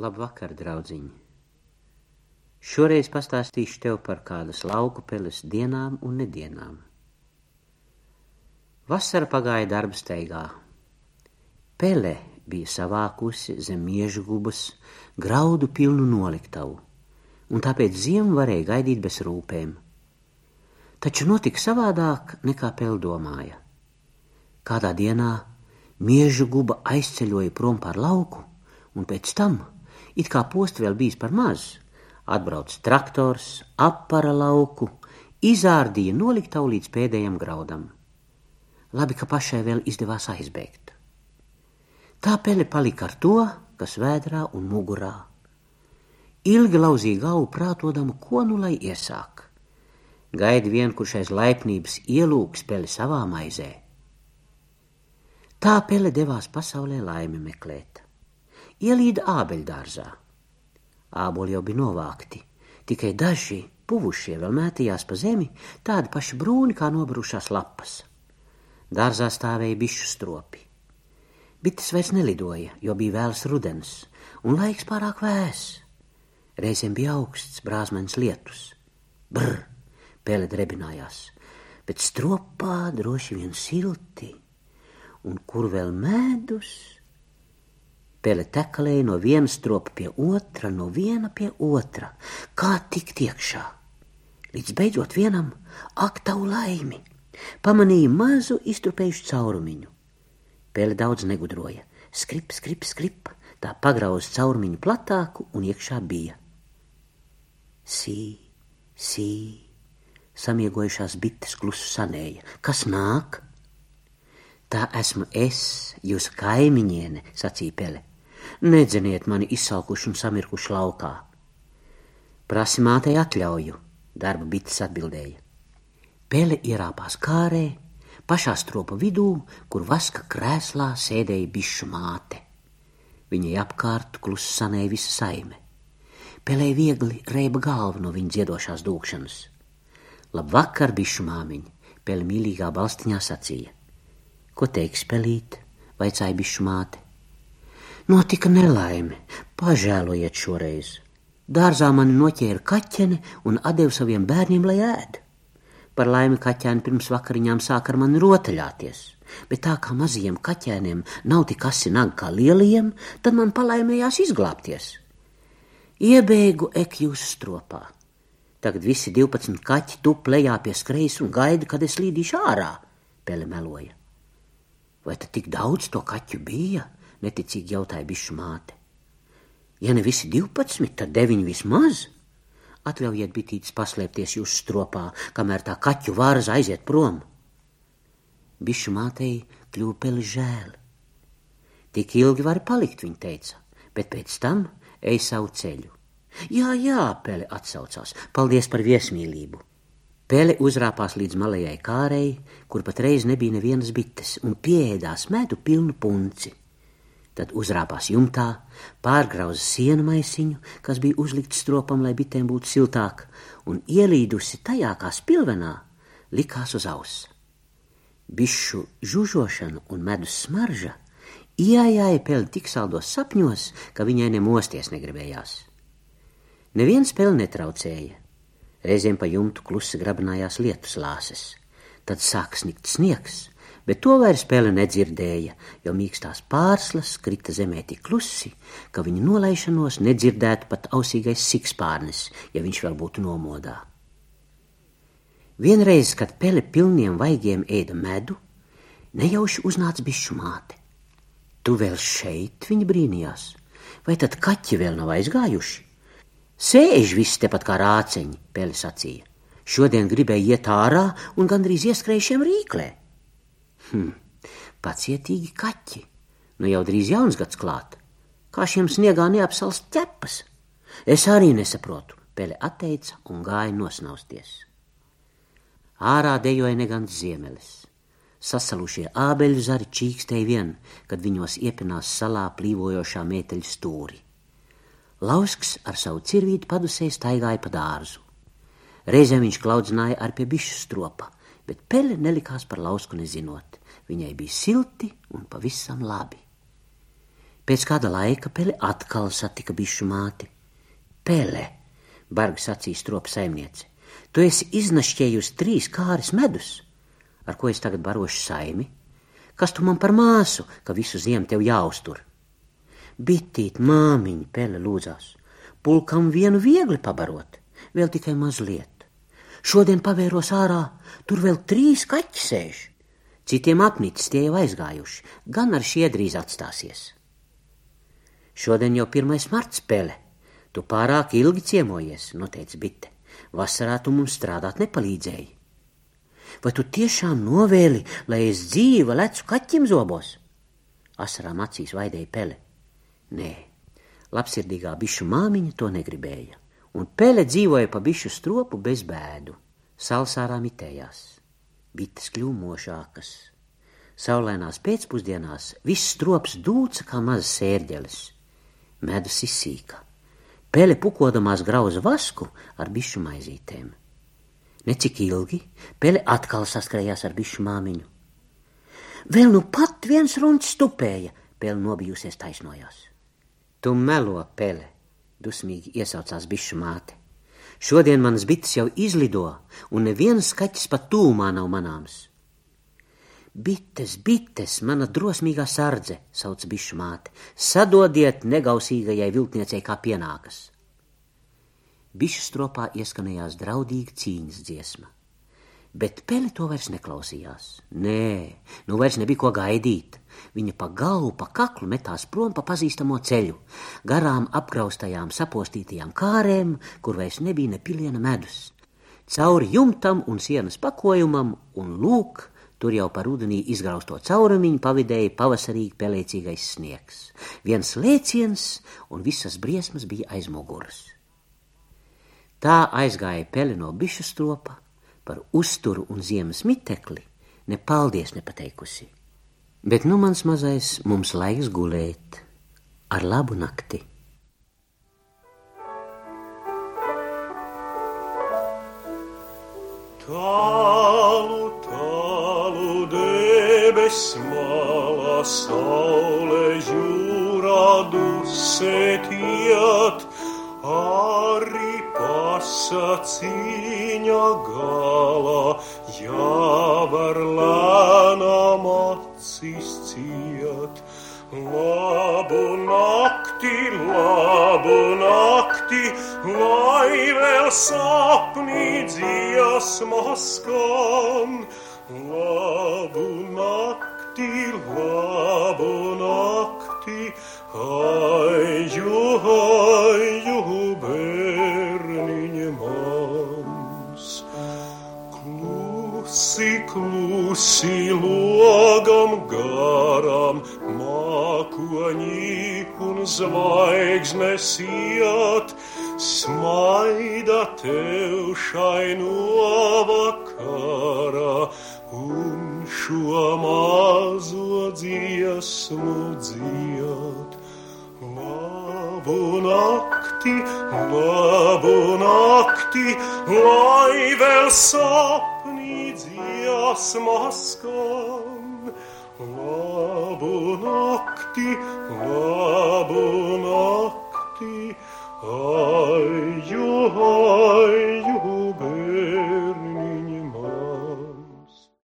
Labvakar, draudziņ! Šoreiz pastāstīšu tev par kādas lauku peles dienām un nedienām. Vasara pagāja darba steigā. Pele bija savākusi zem miežu gubas graudu pilnu noliktavu, un tāpēc ziemu varēja gaidīt bez rūpēm. Taču notika savādāk nekā Pele domāja. Kādā dienā miežu guba aizceļoja prom par lauku, un pēc tam, it kā post vēl bijis par maz, atbrauc traktors, apara lauku, izārdīja noliktavu līdz pēdējam graudam. Labi, ka pašai vēl izdevās aizbēgt. Tā pele palika ar to, kas vēdrā un mugurā. Ilgi lauzīja galvu prātodama, ko nu lai iesāk. Gaidi vien, kurš aiz laipnības ielūks peli savā maizē. Tā pele devās pasaulē laimi meklēt. Ielīda ābeļdārzā. Āboli jau bija novākti, tikai daži puvušie vēl mētījās pa zemi, tādi paši brūni kā nobarušās lapas. Dārzā stāvēja bišu stropi. Bites vairs nelidoja, jo bija vēls rudens, un laiks pārāk vēss. Reizēm bija augsts, brāzmens lietus. Brr, pēle drebinājās, bet stropā droši vien silti, un kur vēl mēdus? Pēle tekalēja no viena stropa pie otra, no viena pie otra, kā tikt iekšā. Līdz beidzot vienam ak tavu laimi, pamanīja mazu iztrupējušu caurumiņu Pēle daudz negudroja. Skrip, skrip, skrip, tā pagrauza caurmiņu platāku un iekšā bija. Sī, sī, samiegojušās bites klusu sanēja. Kas nāk? Tā esmu es, jūsu kaimiņiene, sacīja Pele. Nedzeniet mani izsalkuši un samirkuši laukā. Prasi mātei atļauju, darba bites atbildēja. Pele ierāpās kārē, pašā stropa vidū, kur vaska krēslā sēdēja bišu māte. Viņai apkārt klusi sanēja visa saime. Pelēja viegli reiba galva no viņa dziedošās dūkšanas. Labvakar, bišu māmiņa, peli mīlīgā balstiņā sacīja. Ko teiks pelīt? vaicāja bišu māte. Notika nelaime, pažēlojiet šoreiz. Dārzā mani noķēra kaķene un atdeva saviem bērniem, lai ēd. Par laimi kaķēni pirms vakariņām sāk ar mani rotaļāties, bet tā kā mazajiem kaķēniem nav tik asi nagi kā lielajiem, tad man palaimējās izglābties. Iebēgu ek jūsu stropā. Tagad visi 12 kaķi tup lejā pie skrejas un gaida, kad es līdīšu ārā, pele meloja. Vai tad tik daudz to kaķu bija? Neticīgi jautāja bišu māte. Ja ne visi 12, tad 9 vismaz. Atļaujiet bitītes paslēpties jūsu stropā, kamēr tā kaķu vārza aiziet prom. Bišu mātei kļuva peli žēl. Tik ilgi var palikt, viņa teica, bet pēc tam ej savu ceļu. Jā, jā, Pele atsaucās, paldies par viesmīlību. Pele uzrāpās līdz malējai kārei, kur patreiz nebija nevienas bites, un pieēdās medu pilnu punci tad uzrāpās jumtā, pārgrauza sienu maisiņu, kas bija uzlikts stropam, lai bitēm būtu siltāk, un ielīdusi tajā kā spilvenā, likās uz auss. Bišu žužošana un medus smarža iejāja peli tik saldos sapņos, ka viņai nemosties negribējās. Neviens peli netraucēja. Reizēm pa jumtu klusi grabanājās lietus lāses, tad sāk snikt sniegs, bet to vairs spēle nedzirdēja, jo mīkstās pārslas krita zemē tik klusi, ka viņa nolaišanos nedzirdētu pat ausīgais sikspārnis, ja viņš vēl būtu nomodā. Vienreiz, kad pele pilniem vaigiem ēda medu, nejauši uznāca bišu māte. Tu vēl šeit, viņa brīnījās, vai tad kaķi vēl nav aizgājuši? Sēž viss tepat kā rāceņi, pele sacīja. Šodien gribēja iet ārā un gandrīz ieskrējušiem rīklē. Hm, pacietīgi kaķi. Nu jau drīz jauns gads klāt. Kā šiem sniegā neapsalst ķepas? Es arī nesaprotu, pele atteica un gāja nosnausties. Ārā dejoja negants ziemelis. Sasalušie ābeļu zari čīkstēja vien, kad viņos iepinās salā plīvojošā mēteļa stūri. Lausks ar savu cirvītu padusē staigāja pa dārzu. Reizēm viņš klaudzināja ar pie bišu stropa, bet pele nelikās par lausku nezinot. Viņai bija silti un pavisam labi. Pēc kāda laika Pele atkal satika bišu māti. Pele, bargi sacīja stropa saimniece, tu esi iznašķējusi trīs kāris medus, ar ko es tagad barošu saimi? Kas tu man par māsu, ka visu ziemu tev jāuztur? Bitīt, māmiņa, Pele lūdzās, pulkam vienu viegli pabarot, vēl tikai mazliet. Šodien pavēros ārā, tur vēl trīs kaķi sēž. Citiem apnicis tie jau aizgājuši, gan ar šie drīz atstāsies. Šodien jau pirmais marts pele. Tu pārāk ilgi ciemojies, noteica bite. Vasarā tu mums strādāt nepalīdzēji. Vai tu tiešām novēli, lai es dzīva lecu kaķim zobos? Asarām acīs vaidēja pele. Nē, labsirdīgā bišu māmiņa to negribēja un pele dzīvoja pa bišu stropu bez bēdu. Salsārā mitējās, bites kļūmošākas. Saulēnās pēcpusdienās viss strops dūca kā mazs sērģelis. Medus izsīka. Pele pukodamās grauza vasku ar bišu maizītēm. Necik ilgi pele atkal saskrējās ar bišu māmiņu. Vēl nu pat viens runčs tupēja, pele nobijusies taisnojās. Tu melo, pele, dusmīgi iesaucās bišu māte. Šodien manas bites jau izlido, un neviens kaķis pat tūmā nav manāms. Bites, bites, mana drosmīgā sardze, sauc bišu māte, sadodiet negausīgajai viltniecei kā pienākas. Bišu stropā ieskanējās draudīga cīņas dziesma bet Pele to vairs neklausījās. Nē, nu vairs nebija ko gaidīt. Viņa pa galvu, pa kaklu metās prom pa pazīstamo ceļu, garām apgraustajām sapostītajām kārēm, kur vairs nebija ne piliena medus. Cauri jumtam un sienas pakojumam, un lūk, tur jau par rudenī izgrausto caurumiņu pavidēja pavasarīgi pelēcīgais sniegs. Viens lēciens, un visas briesmas bija aiz muguras. Tā aizgāja peli no bišu stropa, par uzturu un ziemas mitekli ne paldies nepateikusi. Bet nu mans mazais mums laiks gulēt ar labu nakti. Tālu, tālu debes malā saule jūrā dusētiet, arī pasacīņa galā jāvar lēnām acis ciet. Labu nakti, labu nakti, lai vēl sapnī dziesmas skan. Labu nakti, labu nakti, aiju, aiju, Klusi, logam garam, mākoņi un zvaigznes iet, smaida tev šai no vakara, un šo mazo dziesmu dzied. Labu nakti, labu nakti, lai vēl sapnī dziesmas skan. Labu naktī, labu naktī, aiju, aiju.